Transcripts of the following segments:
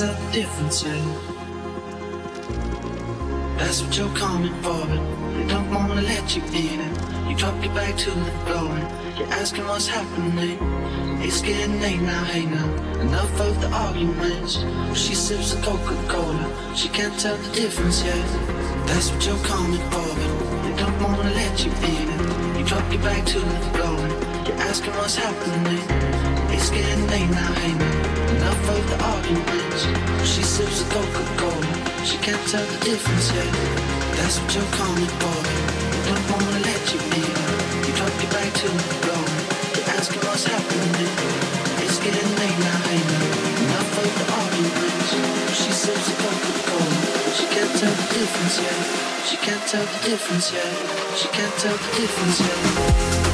the difference. That's what you're coming for, but they don't wanna let you in. And you drop your back to the floor and you're asking what's happening. It's getting late now, hey now. Enough of the arguments. She sips a Coca-Cola. She can't tell the difference yet. That's what you're coming for, but they don't wanna let you in. And you drop your back to the floor and you're asking what's happening. It's getting late now, hey. Enough of the arguments. She sips a Coca-Cola. She can't tell the difference yet. That's what you're calling for. They don't wanna let you in. You drop your back to the floor. Asking what's happening. It's getting late now, hey. Enough of the arguments. She sips a Coca-Cola. She can't tell the difference yet. She can't tell the difference yet. She can't tell the difference yet.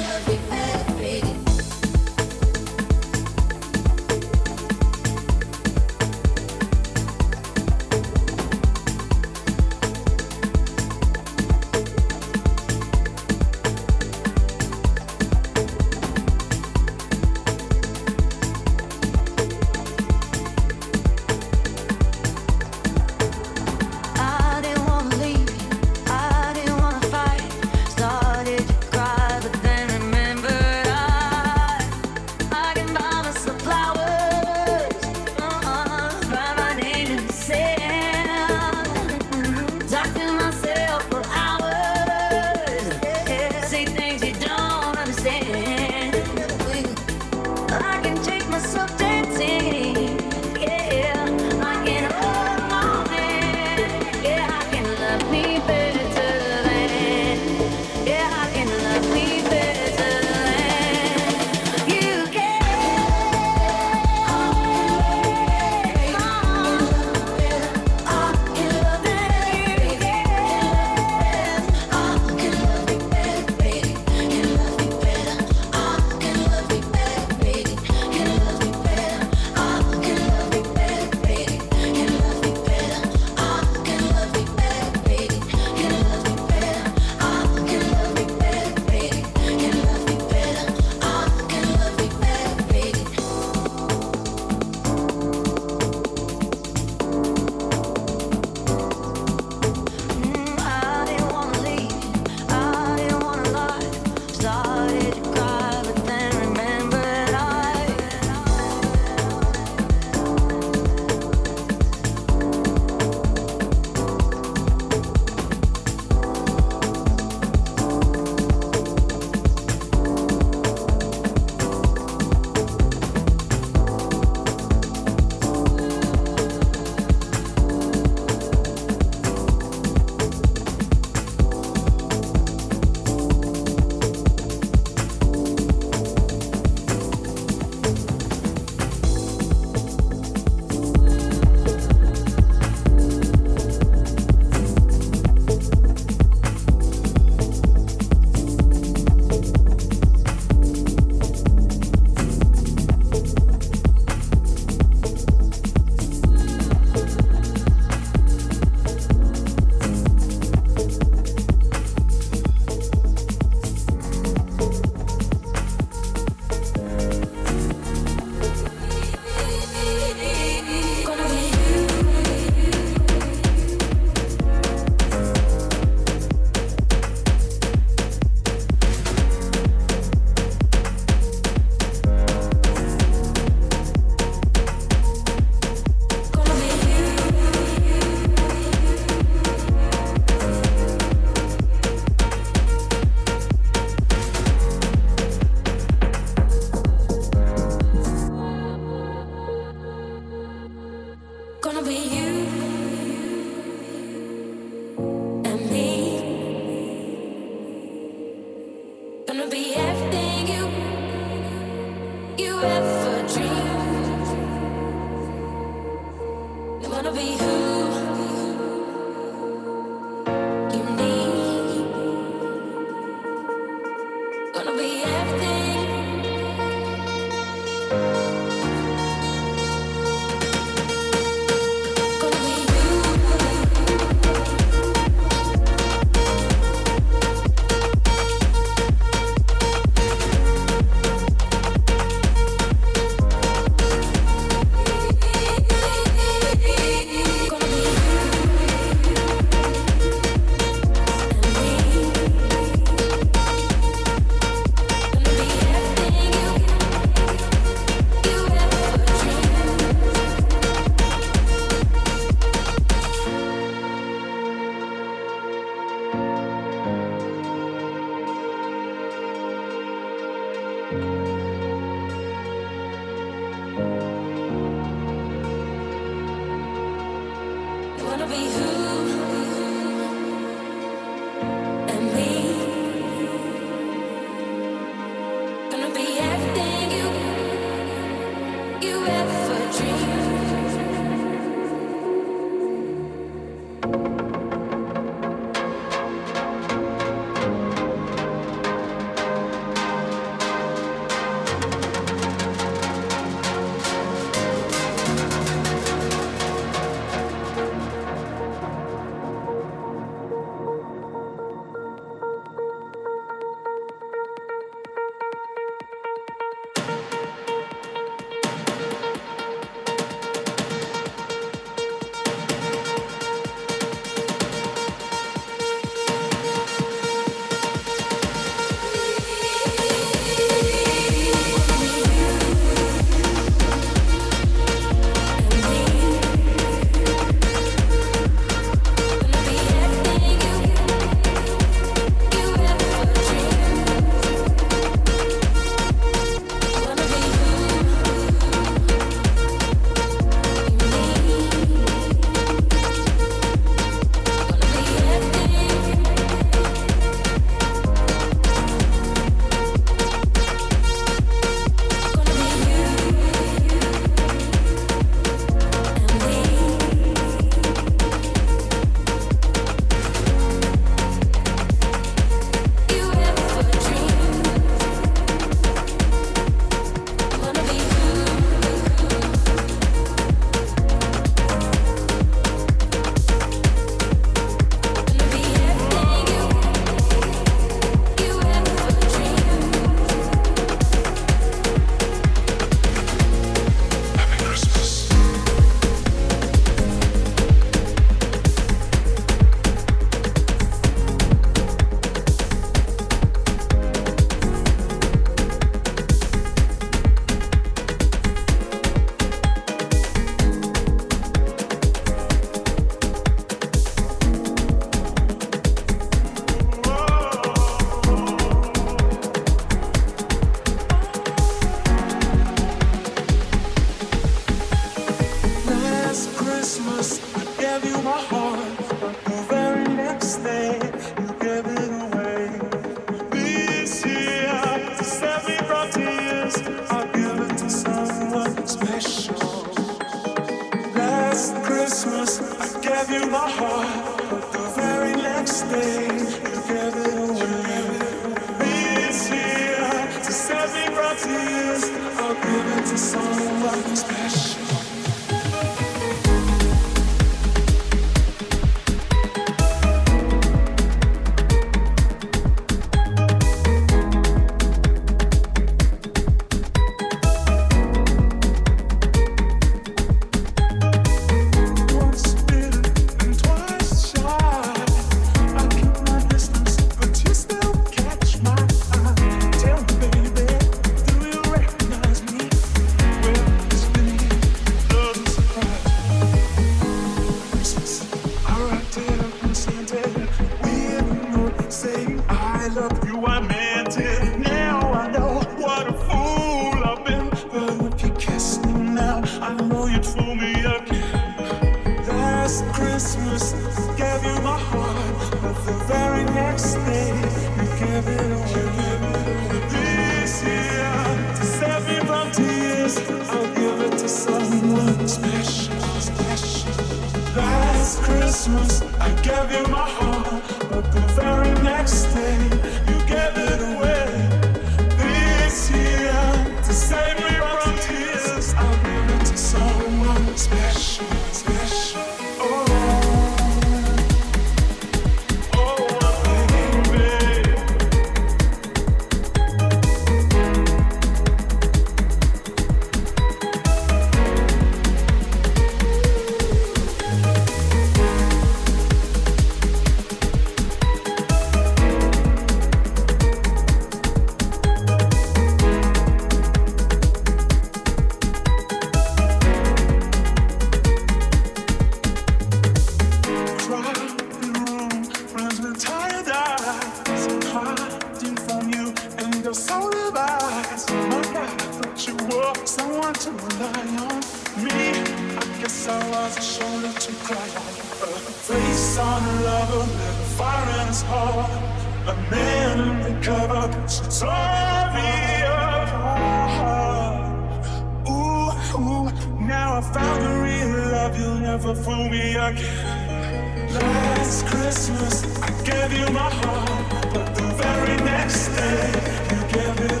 love you'll never fool me again. Last Christmas, I gave you my heart, but the very next day, you gave it.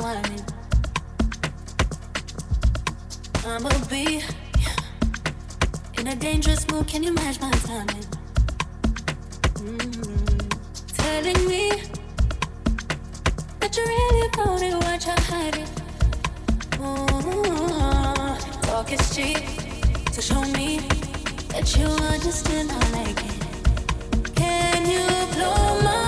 Whining. I'ma be in a dangerous mood. Can you match my timing? Mm-hmm. Telling me that you really about it, what you're hiding. Ooh, talk is cheap, so show me that you understand I like it. Can you blow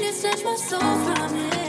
really search my soul from it.